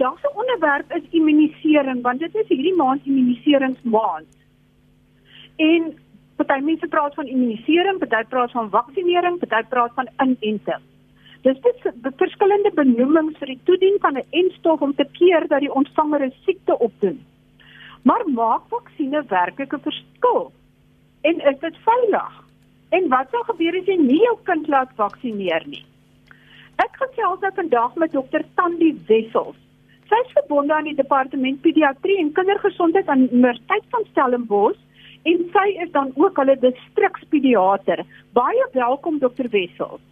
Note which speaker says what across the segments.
Speaker 1: vandag se onderwerp is immunisering want dit is hierdie maand immuniseringsmaand. En party mense praat van immunisering, party praat van vaksinering, party praat van inenting. Dis dit verskillende benoemings vir die toedien van 'n enstof om te keer dat die ontvanger 'n siekte opdoen. Maar maak vaksines werklik 'n verskil? En is dit veilig? En wat sou gebeur as jy nie jou kind laat vaksineer nie? Ek gesels nou vandag met dokter Tandi Wessels. Sy is verbonde aan die departement pediatrie en kindergesondheid aan die Universiteit van Stellenbosch en sy is dan ook hulle distrikspediater. Baie welkom dokter Wessels.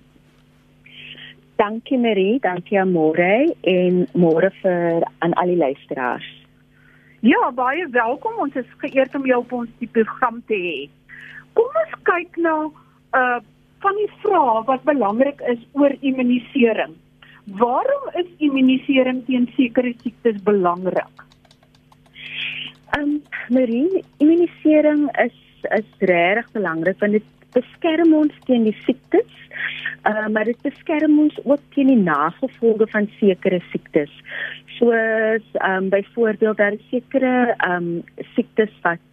Speaker 2: Dankie Marie, dankie Amore en môre vir aan al die luisteraars.
Speaker 1: Ja, baie welkom. Ons is geëerd om jou op ons die program te hê. Kom ons kyk nou uh van die vrae wat belangrik is oor immunisering. Waarom is immunisering teen sekere siektes belangrik?
Speaker 2: Um Marie, immunisering is is regtig belangrik want dit beskerm ons teen die siektes. Uh, maar dit beskerm ons ook teen die nagevolge van sekere siektes. Soos ehm um, byvoorbeeld daar sekere ehm um, siektes wat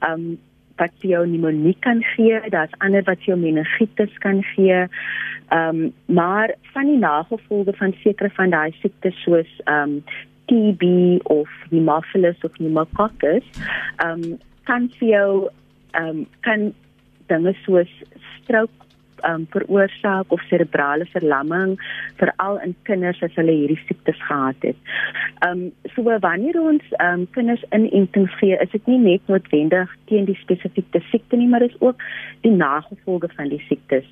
Speaker 2: ehm um, wat vir jou pneumonie kan gee, daar's ander wat jou meningitis kan gee. Ehm um, maar van die nagevolge van sekere van daai siektes soos ehm um, TB of Haemophilus of pneumococcus, ehm um, kan vir jou ehm um, kan dinge soos stroke um, veroorsaak of serebrale verlamming veral in kinders as hulle hierdie siektes gehad het. Ehm um, so wanneer ons ehm um, kinders inenting gee, is dit nie net noodwendig teen die spesifieke siekte nie, maar is ook die nagevolge van die siektes.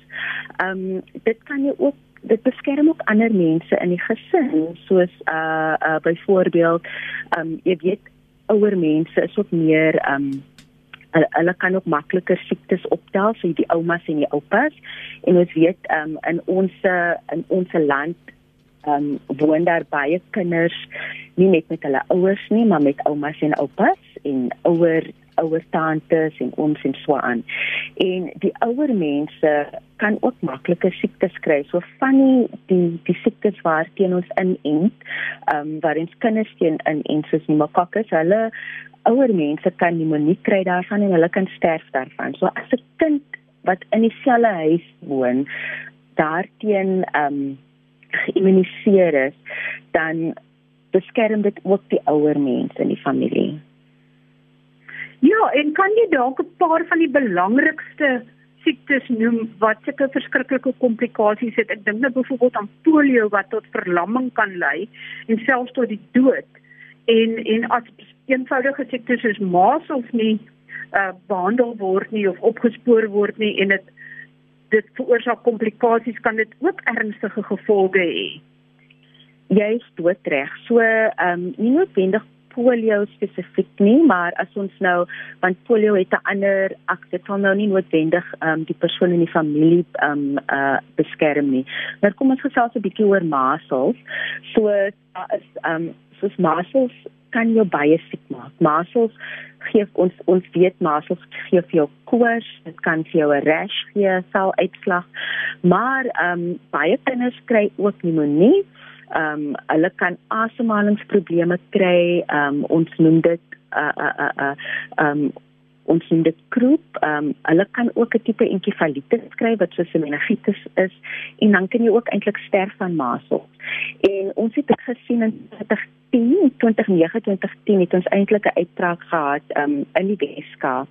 Speaker 2: Ehm um, dit kan jy ook dit beskerm ook ander mense in die gesin soos uh uh byvoorbeeld ehm um, jy weet ouer mense is ook meer ehm um, hulle, hulle kan ook makliker siektes optel so die oumas en die oupas. En ons weet um, in ons in ons land um, woon daar baie kinders nie net met hulle ouers nie maar met oumas en oupas. En ouer ouer tantes en ooms en so aan. En die ouer mense kan ook makliker siektes kry. So van die die, die siektes waarteen ons inent, ehm um, waarin kinders teen inent soos pneumokokkes, hulle ouer mense kan pneumonie kry daarvan en hulle kan sterf daarvan. So as 'n kind wat in dieselfde huis woon daarteen ehm um, geïmmuniseer is, dan beskerm dit ook die ouer mense in die familie.
Speaker 1: Ja, en kan jy dalk 'n paar van die belangrikste siektes noem wat sulke verskriklike komplikasies het? Ek dink net byvoorbeeld aan polio wat tot verlamming kan lei en selfs tot die dood. En en as eenvoudige siektes soos masels nie uh, behandel word nie of opgespoor word nie en dit dit veroorsaak komplikasies kan dit ook ernstige gevolge hê.
Speaker 2: Jy is doodreg. So ehm um, nie noodwendig polio spesifiek nie, maar as ons nou want polio het 'n ander akte van nou nie noodwendig ehm um, die persoon in die familie ehm um, uh beskerm nie. Maar kom ons gesels 'n bietjie oor masels. So daar is ehm um, soos masels kan jou baie siek maak. Masels gee ons ons weet masels gee vir jou koors, dit kan vir jou 'n rash gee, sal uitslag. Maar ehm um, baie kinders kry ook pneumonie. Um, hulle kan asemhalingsprobleme kry. Ehm um, ons noem dit uh, 'n uh, 'n uh, uh, um, ons in die groep, ehm um, hulle kan ook 'n tipe enkefalitis kry wat soos 'n meningitis is en dan kan jy ook eintlik sterf van masels. En ons het dit gesien in 2010, 2019 het ons eintlik 'n uitbraak gehad um, in die Weskaap.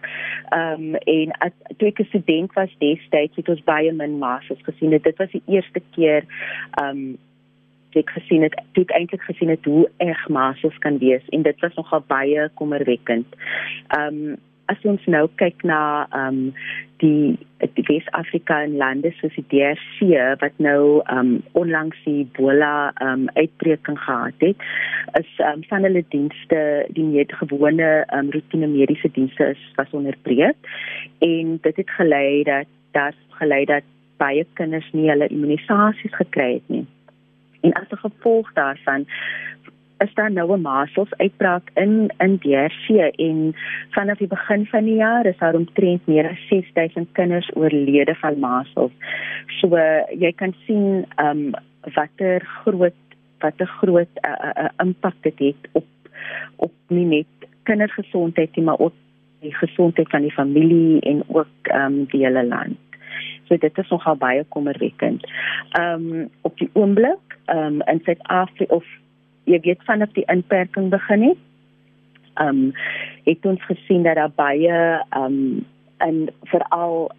Speaker 2: Ehm um, en as toe ek 'n student was destyds het ons baie min masels gesien. Dit was die eerste keer ehm um, ek gesien het ek eintlik gesien het hoe erg masels kan wees en dit was nogal baie kommerwekkend. Ehm um, as ons nou kyk na ehm um, die die Wes-Afrika en lande soos die DRC wat nou ehm um, onlangs die Ebola ehm um, uitbreking gehad het, is ehm um, van hulle dienste die meer gewone ehm um, rotine mediese dienste is was onderbreek en dit het gelei dat dat gelei dat baie kinders nie hulle immunisasies gekry het nie. En as gevolg daarvan is daar nou 'n masels uitbraak in in DRC en vanaf die begin van die jaar is daar omtrent meer as 6000 kinders oorlede van masels. So jy kan sien ehm um, watter groot wat 'n groot 'n uh, uh, impak dit het op op nie net kindergesondheid nie, maar ook die gesondheid van die familie en ook ehm um, die hele land. So dit is nogal baie kommerwekkend. Ehm um, op die oomblik ehm um, in Suid-Afrika of jy weet vanaf die inperking begin het, ehm um, het ons gesien dat daar baie ehm um, en veral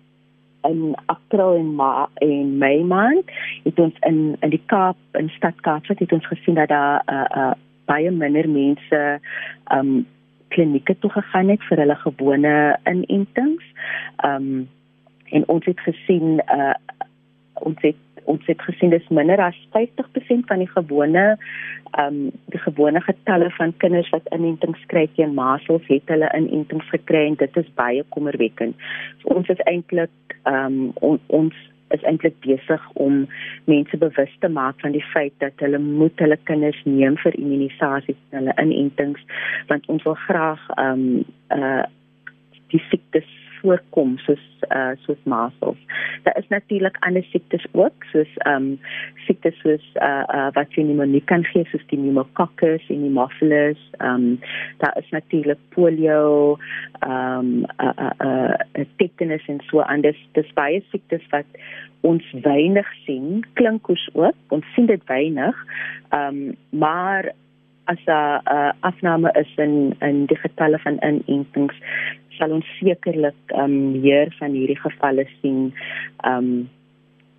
Speaker 2: in April en Ma en Mei maand het ons in in die Kaap in stad Kaapstad het ons gesien dat daar uh, uh, baie minder mense ehm um, klinieke toe gegaan het vir hulle gewone inentings. Ehm um, en ons het gesien uh ons het ons het gesien dis minder as 50% van die gewone ehm um, die gewone getalle van kinders wat inentings kry teen masels het hulle inentings gekry en dit is baie kommerwekkend. So ons is eintlik ehm um, on, ons is eintlik besig om mense bewus te maak van die feit dat hulle moet hulle kinders neem vir immunisasies en hulle inentings want ons wil graag ehm um, uh die siektes voorkom soos uh soos masels. Daar is natuurlik ander siektes ook soos ehm um, siektes soos uh uh wat jy pneumonie kan gee soos die pneumococcus en die mophilus. Ehm um, daar is natuurlik polio, ehm um, uh uh, uh tetanus en so anders. Dis baie siektes wat ons weinig sien. Klinkers ook. Ons sien dit weinig. Ehm um, maar as 'n uh, afname is in in die getalle van inentings sal ons sekerlik um, meer van hierdie gevalle sien um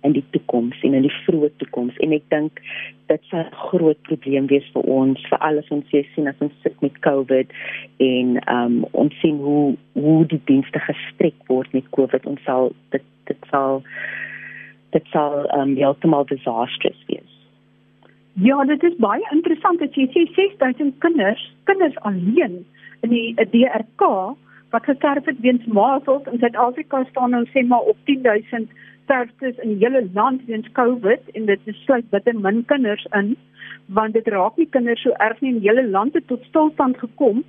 Speaker 2: in die toekoms en in die vroeë toekoms en ek dink dit sal 'n groot probleem wees vir ons vir alles ons sien as ons sit met COVID en um ons sien hoe hoe die dienste gestrek word met COVID ons sal dit dit sal dit sal um heeltemal disastrous wees.
Speaker 1: Ja, dit is baie interessant dat jy sê 6000 kinders, kinders alleen in die DRK wat gesterf het weens masels in Suid-Afrika staan nou sê maar op 10000 sterftes in hele land weens COVID en dit sluit bitter min kinders in want dit raak nie kinders so erg nie die hele land het tot stilstand gekom.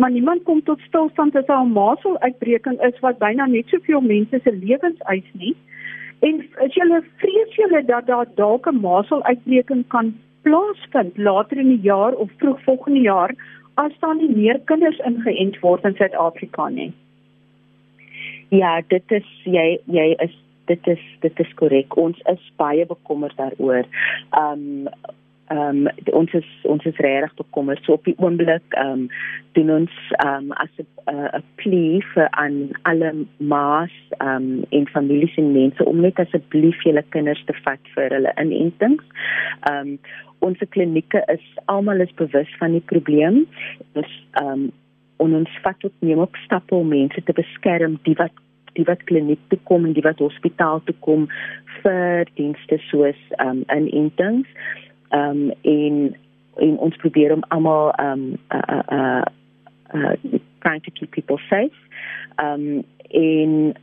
Speaker 1: Maar niemand kom tot stilstand as daar 'n masel uitbreking is wat byna net soveel mense se lewens eis nie. En as jy vrees jy dat daar dalk 'n masel uitbreking kan plaasvind later in die jaar of vroeg volgende jaar as daar nie meer kinders ingeënt word in Suid-Afrika nie.
Speaker 2: Ja, dit is jy jy is dit is dit is korrek. Ons is baie bekommerd daaroor. Um ehm um, ons is ons is regtig bekommerd. So op die oomblik ehm um, doen ons ehm um, as 'n uh, plea vir aan alle ma's ehm um, en families en mense om net asseblief julle kinders te vat vir hulle inentings. Ehm um, ons klinieke is almal is bewus van die probleem. Ons ehm um, ons vat ook neem op stappe om mense te beskerm die wat die wat kliniek toe kom en die wat hospitaal toe kom vir dienste soos ehm um, inentings. Ehm um, en en ons probeer om almal ehm um, uh uh uh trying to keep people safe. Ehm um, en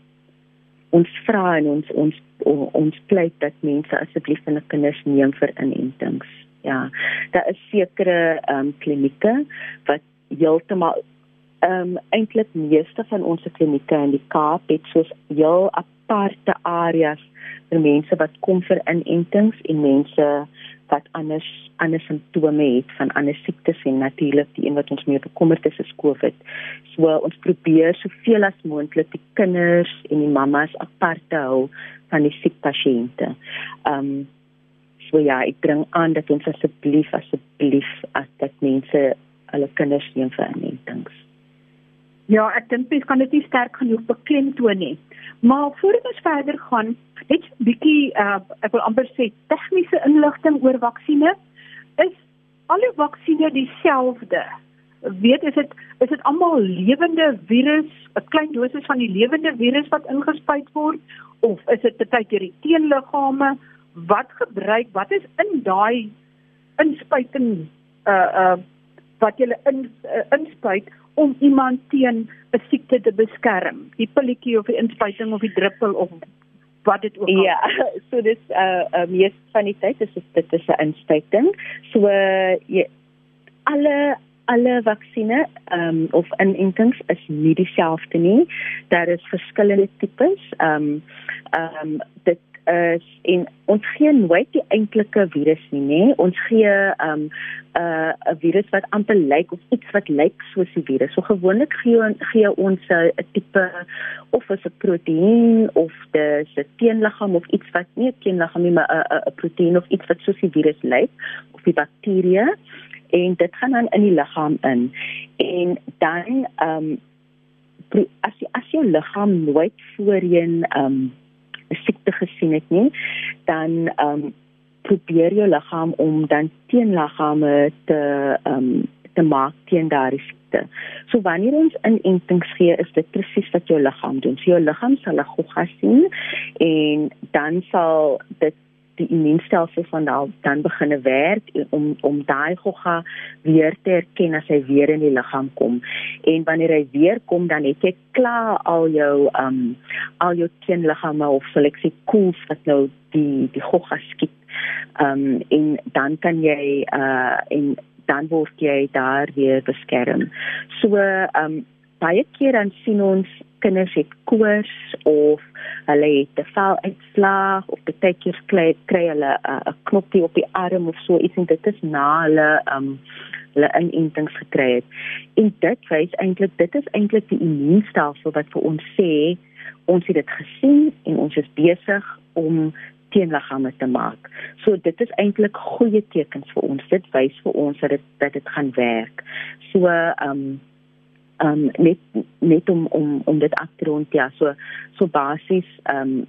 Speaker 2: ons vra en ons ons ons pleit dat mense asseblief hulle kinders neem vir inentings ja. Daar is sekere ehm um, klinieke wat heeltemal ehm um, eintlik meeste van ons klinieke in die Kaap het soos heel aparte areas vir mense wat kom vir inentings en mense wat anders ander simptome het van ander siektes en natuurlik die een wat ons meer bekommerd is is COVID. So ons probeer soveel as moontlik die kinders en die mammas apart te hou van die siek pasiënte. Ehm um, So ja, ek dring aan dat ons asseblief asseblief as dit mense hulle kinders neem vir inentings.
Speaker 1: Ja, ek dink mens kan dit nie sterk genoeg beklemtoon nie. Maar voordat ons verder gaan, net 'n bietjie uh ek wil amper sê tegniese inligting oor vaksines. Is alle vaksines dieselfde? Weet is dit is dit almal lewende virus, 'n klein dosis van die lewende virus wat ingespuit word of is dit baie keer die teenliggame? wat gebruik, wat is in daai inspuiting uh uh wat jy in uh, inspuit om iemand teen 'n siekte te beskerm. Die pilletjie of die inspuiting of die druppel of wat dit ook al.
Speaker 2: Ja, so dis uh uh mees van die tyd is dit is 'n inspuiting. So uh, jy alle alle vaksines um of inentings is nie dieselfde nie. Daar is verskillende tipes. Um um dit is en ons gee nooit die eintlike virus nie, nê? Ons gee um 'n uh, 'n virus wat amper lyk of iets wat lyk soos die virus. So gewoonlik gee gee ons 'n tipe of 'n proteïen of 'n teenliggaam of iets wat nie 'n teenliggaam nie, maar 'n 'n proteïen of iets wat soos die virus lyk of die bakterie en dit gaan dan in die liggaam in. En dan um as as jou liggaam nooit voorheen um 'n siekte gesien het nie, dan ehm um, probeer jou liggaam om dan teenliggame te ehm um, te maak teen daardie siekte. So wanneer ons inentings gee, is dit presies wat jou liggaam doen. So jou liggaam sal 'n gogga sien en dan sal dit die immuunstelsel van daal dan begine werk om om daai gogga weer te herken as hy weer in die liggaam kom. En wanneer hy weer kom dan het jy klaar al jou um al jou teenliggame of sal ek sê koels wat nou die die gogga skiet. Um en dan kan jy uh en dan word jy daar weer beskerm. So um baie keer dan sien ons kinders het koors of hulle het te veel uitslag of baie keer kry kry hulle 'n uh, knoppie op die arm of so iets en dit is na hulle um hulle inentings gekry het. En dit wys eintlik dit is eintlik die immuunstelsel wat vir ons sê ons het dit gesien en ons is besig om teenliggame te maak. So dit is eintlik goeie tekens vir ons. Dit wys vir ons dat dit dat dit gaan werk. So um um net net om om om dit af te rond ja so so basies um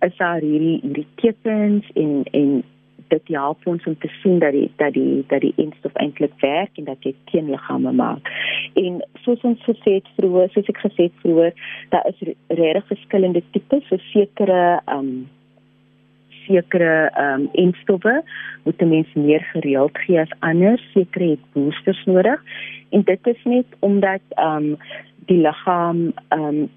Speaker 2: is daar hierdie hierdie tekens en en dit help ons om te sien dat die dat die dat die instof eintlik werk en dat jy teenliggame maak. En soos ons gesê het vroeër, soos ek gesê het vroeër, daar is regtig verskillende tipes, so sekere um sekere ehm um, enstowwe moet 'n mens meer gereeld gee as ander, sekere het boosters nodig. En dit is net omdat ehm um, die liggaam ehm um,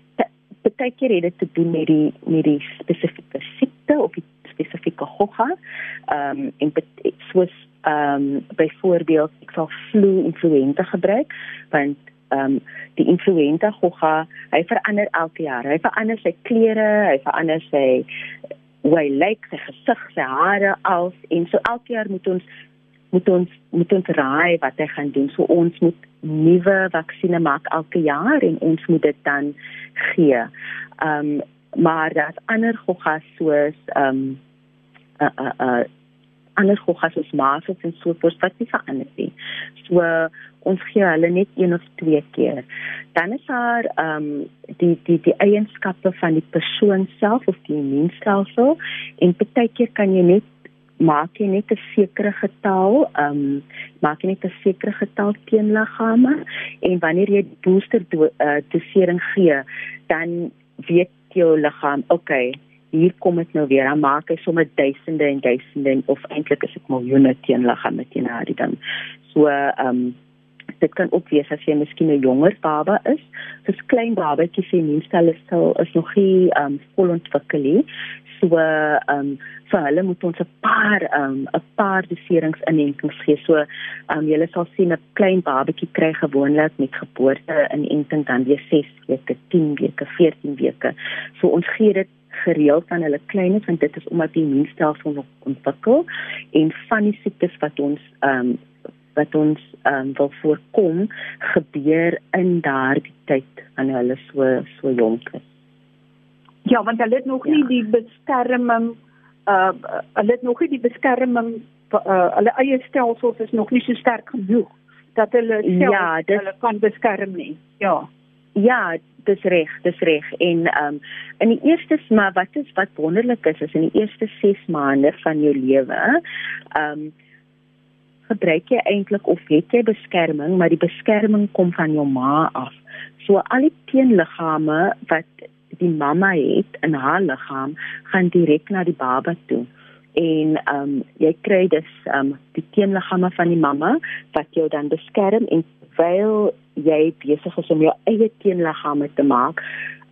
Speaker 2: baie keer het dit te doen met die met die spesifieke siekte of die spesifieke gogga. Ehm um, en soos ehm um, byvoorbeeld ek sal flu influenza gebruik want ehm um, die influenza gogga hy verander elke jaar. Hy verander sy klere, hy verander sy hoe hy lyk, sy gesig, sy hare als en so elke jaar moet ons moet ons moet ons raai wat hy gaan doen. So ons moet nuwe vaksines maak elke jaar en ons moet dit dan gee. Ehm um, maar daar's ander goggas soos ehm um, uh uh uh ander goggas soos masels en so voort wat nie verander nie. So ons gee hulle net een of twee keer. Dan is daar ehm um, die die die eienskappe van die persoon self of die immuunstelsel en baie keer kan jy net maak jy net 'n sekere getal, ehm um, maak jy net 'n sekere getal teenliggame en wanneer jy booster do, uh, dosering gee, dan weet jou liggaam, okay, hier kom dit nou weer, dan maak hy sommer duisende en duisende of eintlik is dit miljoene teenliggame teen haar dan. So ehm um, dit kan ook wees as jy miskien 'n jonger baba is. Soos klein babatjies se immuunstelsel is nog nie ehm um, vol ontwikkel nie. So ehm um, vir hulle moet ons 'n paar ehm um, 'n paar doserings inentings gee. So ehm um, jy sal sien 'n klein babatjie kry gewoonlik met geboorte inenting dan weer 6 weke, 10 weke, 14 weke. So ons gee dit gereeld aan hulle kleines want dit is omdat die immuunstelsel nog ontwikkel en van die siektes wat ons ehm um, wat ons ehm um, wil voorkom gebeur in daardie tyd wanneer hulle so so jonk is.
Speaker 1: Ja, want hulle het nog ja. nie die beskerming uh hulle het nog nie die beskerming uh hulle eie stelsels is nog nie so sterk genoeg dat hulle self ja, dis, hulle kan beskerm nie. Ja.
Speaker 2: Ja, dis reg, dis reg. En ehm um, in die eerste maar wat is wat wonderlik is is in die eerste 6 maande van jou lewe, ehm um, gebruik jy eintlik of het jy beskerming, maar die beskerming kom van jou ma af. So al die teenliggame wat die mamma het in haar liggaam gaan direk na die baba toe. En ehm um, jy kry dus ehm um, die teenliggame van die mamma wat jou dan beskerm en terwyl jy besig is om jou eie teenliggame te maak,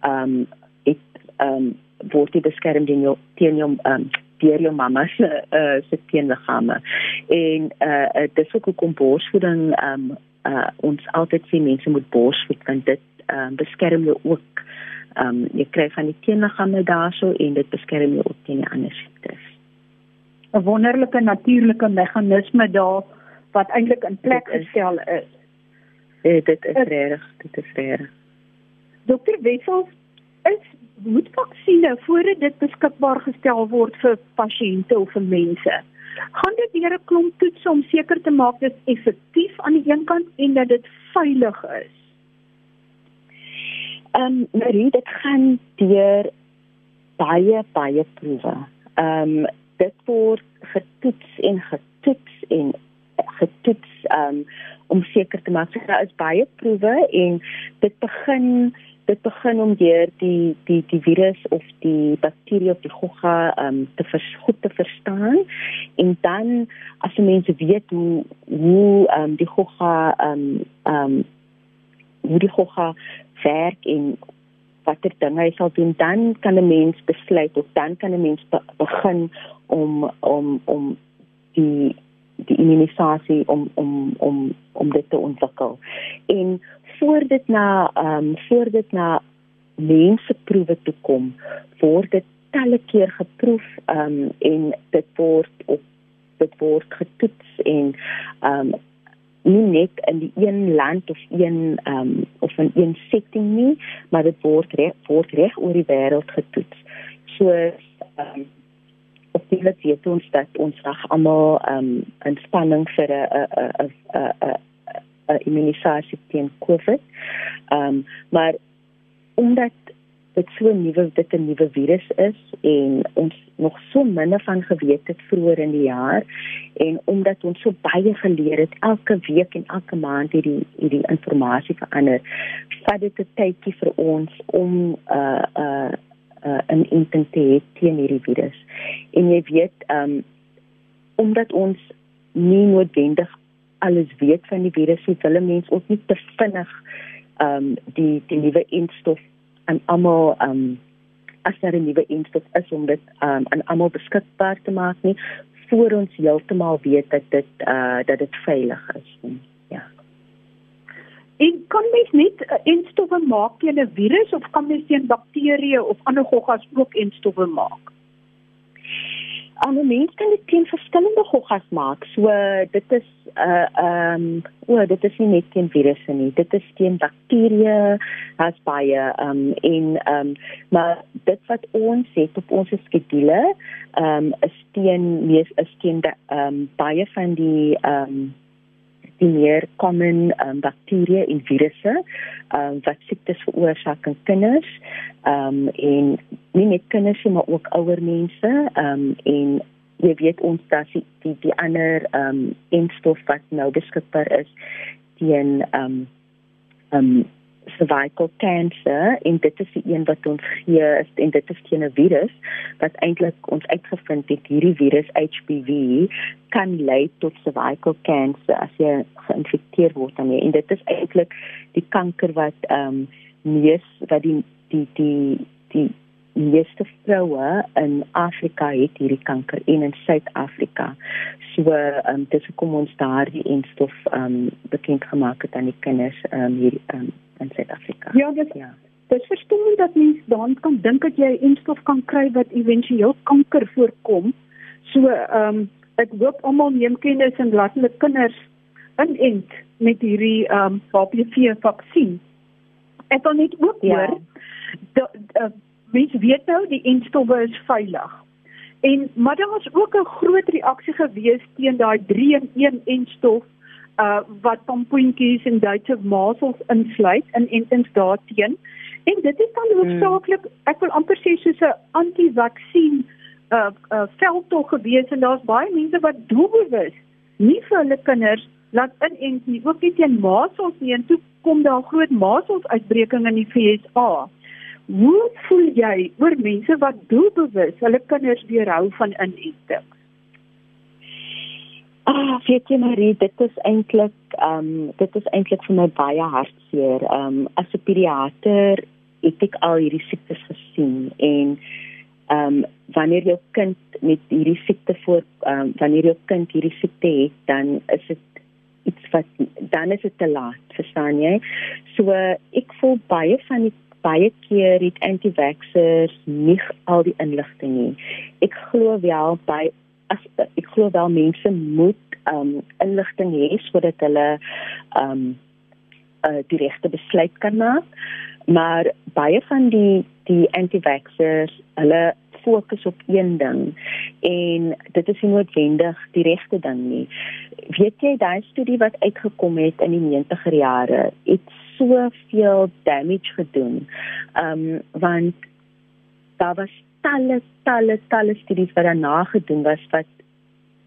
Speaker 2: ehm um, het ehm um, word jy beskerm teen jou teen jou ehm um, deur jou mamma se uh, se teenliggame. En uh, uh dis ook hoekom borsvoeding um uh ons altyd sê mense moet borsvoed want dit um beskerm jou ook ehm um, jy kry van die teenliggame daarso en dit beskerm jou ook teen die ander siektes.
Speaker 1: 'n Wonderlike natuurlike meganisme daar wat eintlik in plek gestel is.
Speaker 2: Ja, dit is reg, dit is reg.
Speaker 1: Dokter Wessels, is moet vaksines voordat dit beskikbaar gestel word vir pasiënte of vir mense? gaan dit deur 'n klomp toets om seker te maak dit effektief aan die een kant en dat dit veilig is.
Speaker 2: Ehm um, Marie, dit gaan deur baie baie proewe. Ehm um, dit word getoets en getoets en getoets um, om seker te maak. Daar is baie proewe en dit begin dit begin om deur die die die virus of die bakterie of die gogga um, te vers, goed te verstaan. En dan as jy mense weet hoe hoe um, die gogga um, um, hoe die gogga werk en watter dinge hy sal doen dan kan 'n mens besluit of dan kan 'n mens be begin om om om die die immunisasie om om om om dit te ontwikkel. En voor dit na ehm um, voor dit na mense proewe toe kom, word dit talle keer geproef ehm um, en dit word op dit word getoets en ehm um, nie net in die een land of een ehm um, of in een setting nie, maar dit word reg word reg oor die wêreld getoets. So ehm um, let weet ons dat ons reg almal ehm um, inspanning vir 'n 'n 'n immunisasie teen COVID. Um, maar omdat dit so nuwe dit 'n nuwe virus is en ons nog so min van geweet het vroeër in die jaar en omdat ons so baie geleer het elke week en elke maand hierdie hierdie inligting verander, vat dit 'n tydjie vir ons om 'n uh, 'n uh, uh, 'n intent te hê teen hierdie virus. En jy weet, um, omdat ons nie noodwendig alles weet van die virus, so wil mense ook nie te vinnig um, die die nuwe instof aan almal um, as daar 'n nuwe instof is om dit um, aan almal beskikbaar te maak nie voor ons heeltemal weet dat dit uh dat dit veilig is. Ja.
Speaker 1: En kan mens net uh, instowwe maak teen 'n virus of kan mens teen bakterieë of ander goggas ook instowwe maak?
Speaker 2: Alle mense kan dit teen verskillende goggas maak. So dit is uh ehm um, o, dit is nie net teen virusse nie. Dit is teen bakterieë, as baie ehm um, en ehm um, maar dit wat ons het op ons skedule ehm um, is teen mees is teen ehm um, baie van die ehm um, die meer common um, bakterieë en virusse um, wat siektes veroorsaak in kinders um, en nie net kinders nie maar ook ouer mense um, en jy weet ons dat die die, die ander ehm um, instof wat nou beskikbaar is teen ehm um, ehm um, cervical cancer en dit is die een wat ons gee is en dit is 'n virus wat eintlik ons uitgevind het hierdie virus HPV kan lei tot cervical cancer as jy geïnfekteer word daarmee en dit is eintlik die kanker wat ehm um, mees wat die die die die meeste vroue in Afrika het hierdie kanker en in Suid-Afrika. So ehm um, dis hoekom ons daardie enstof ehm um, bekend gemaak het aan die kinders ehm um, hier um, in Suid-Afrika.
Speaker 1: Ja, dis ja. Dis verstaan dat mens dan kan dink dat jy enstof kan kry wat éventueel kanker voorkom. So ehm um, ek hoop almal neem kennis en laat hulle kinders inent met hierdie ehm um, HPV vaksin. Ek wil net ook ja. hoor dat uh, mens weet nou die enstowwe is veilig. En maar daar was ook 'n groot reaksie gewees teen daai 3-in-1 enstof uh wat pompoentjies en Duitse masels insluit in entings daarteen. En dit is dan hoofsaaklik hmm. ek wil amper sê soos 'n anti-vaksin uh uh veldtog gewees en daar's baie mense wat doelbewus nie vir hulle kinders laat inent nie. Ook nie teen masels nie en toe kom daar groot masels uitbreking in die FSA. Hoe voel jy oor mense wat doelbewus hulle kinders weerhou van inenting?
Speaker 2: Ah, weet jy Marie, dit is eintlik ehm um, dit is eintlik vir my baie hartseer. Ehm um, as 'n pediater het ek al hierdie siektes gesien en ehm um, wanneer jou kind met hierdie siekte voor ehm um, wanneer jou kind hierdie siekte het, dan is dit iets wat dan is dit te laat, verstaan jy? So ek voel baie van die baie keer het anti-vaxxers nie al die inligting nie. Ek glo wel by as ek glo wel mense moet um inligting hê sodat hulle um uh, die regte besluit kan maak. Maar baie van die die anti-vaxxers, hulle fokus op een ding en dit is nie noodwendig die regte ding nie. Weet jy daai studie wat uitgekom het in die 90er jare, het soveel damage gedoen. Ehm um, want daar was talle talle talle studies wat daarna gedoen was wat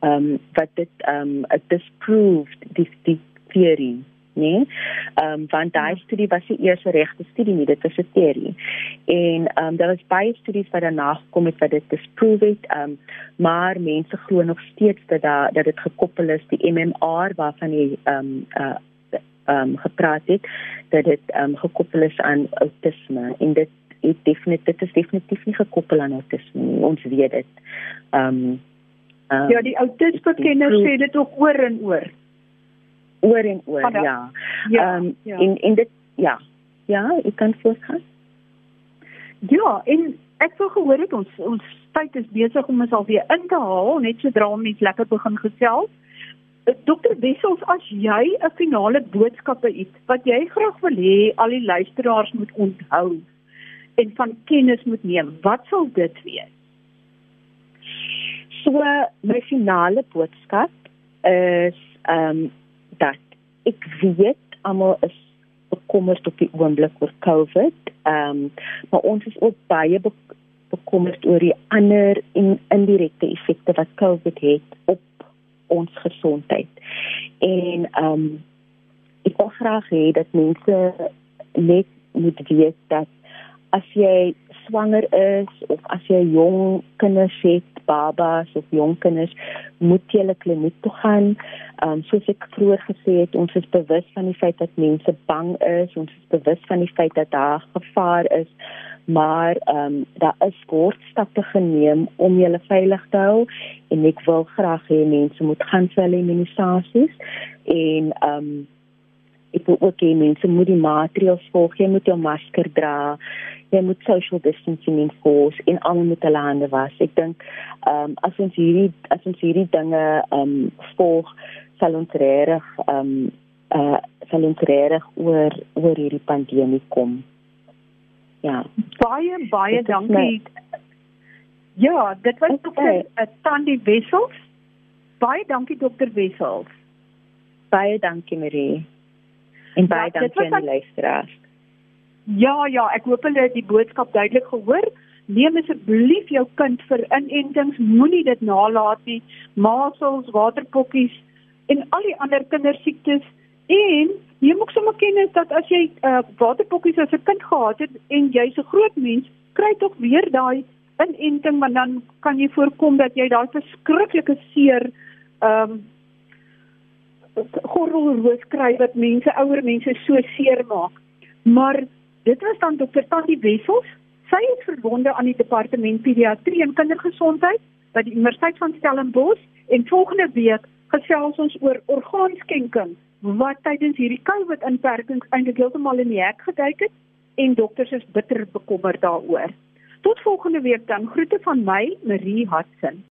Speaker 2: ehm um, wat dit ehm um, disproved die die theory nee. Ehm um, want daai studie was die eerste regte studie nie, dit was 'n teorie. En ehm um, daar was baie studies wat daarna gekom het wat dit disprove het. Ehm um, maar mense glo nog steeds dat da, dat dit gekoppel is die MMR waarvan die ehm um, uh um, gepraat het dat dit um, gekoppel is aan autisme en dit het definitief dit is definitief nie gekoppel aan autisme nie. Ons weet dit. Ehm um,
Speaker 1: um, Ja, die autisme kenners sê dit ook oor en oor
Speaker 2: oor en oor ja. Ja. Ja, um, ja. En en dit ja. Ja, ek kan voortgaan.
Speaker 1: Ja, en ek wou gehoor het ons ons tyd is besig om ons alweer in te haal net sodra ons lekker begin gesels. Eh, Dokter Wessels, as jy 'n finale boodskap het wat jy graag wil hê al die luisteraars moet onthou en van kennis moet neem, wat sal dit wees?
Speaker 2: So, my finale boodskap is ehm um, ek weet almal is bekommerd op die oomblik oor COVID. Ehm um, maar ons is ook baie bekommerd oor die ander en indirekte effekte wat COVID het op ons gesondheid. En ehm um, ek wil graag hê dat mense net moet weet dat as jy swanger is of as jy jong kinders het, babas of jong kinders, moet jy hulle kliniek toe gaan. Ehm um, soos ek vroeër gesê het, ons is bewus van die feit dat mense bang is, ons is bewus van die feit dat daar gevaar is, maar ehm um, daar is sportstappe geneem om julle veilig te hou en ek wil graag hê mense moet gaan vir hulle immunisasies en ehm um, ek wil ook hê mense moet die maatreëls volg, jy moet jou masker dra jy moet social distancing enforce en almal moet hulle hande was. Ek dink ehm um, as ons hierdie as ons hierdie dinge ehm um, volg sal ons reg ehm um, uh sal ons reg oor oor hierdie pandemie kom. Ja.
Speaker 1: Baie baie dankie. My... Ja, dit was dokter okay. Tandi Wessels. Baie dankie dokter Wessels.
Speaker 2: Baie dankie Marie. En baie ja, dankie aan die luisteraars.
Speaker 1: Ja, ja, ek hoop hulle het die boodskap duidelik gehoor. Neem asseblief jou kind vir inentings, moenie dit nalat nie. Masels, waterpokkies en al die ander kindersiektes en jy moet sommer kennis dat as jy uh, waterpokkies as 'n kind gehad het en jy's 'n groot mens, kry tog weer daai inenting, maar dan kan jy voorkom dat jy daai verskriklike seer ehm um, gorrelroos kry wat mense ouer mense so seer maak. Maar Dit was dan dokter Tandi Wessels. Sy is verbonde aan die departement pediatrie en kindergesondheid by die Universiteit van Stellenbosch en volgende week gesels ons oor orgaanskenking wat tydens hierdie COVID inperkings eintlik heeltemal in die hek geduik het en dokters is bitter bekommerd daaroor. Tot volgende week dan groete van my Marie Hudson.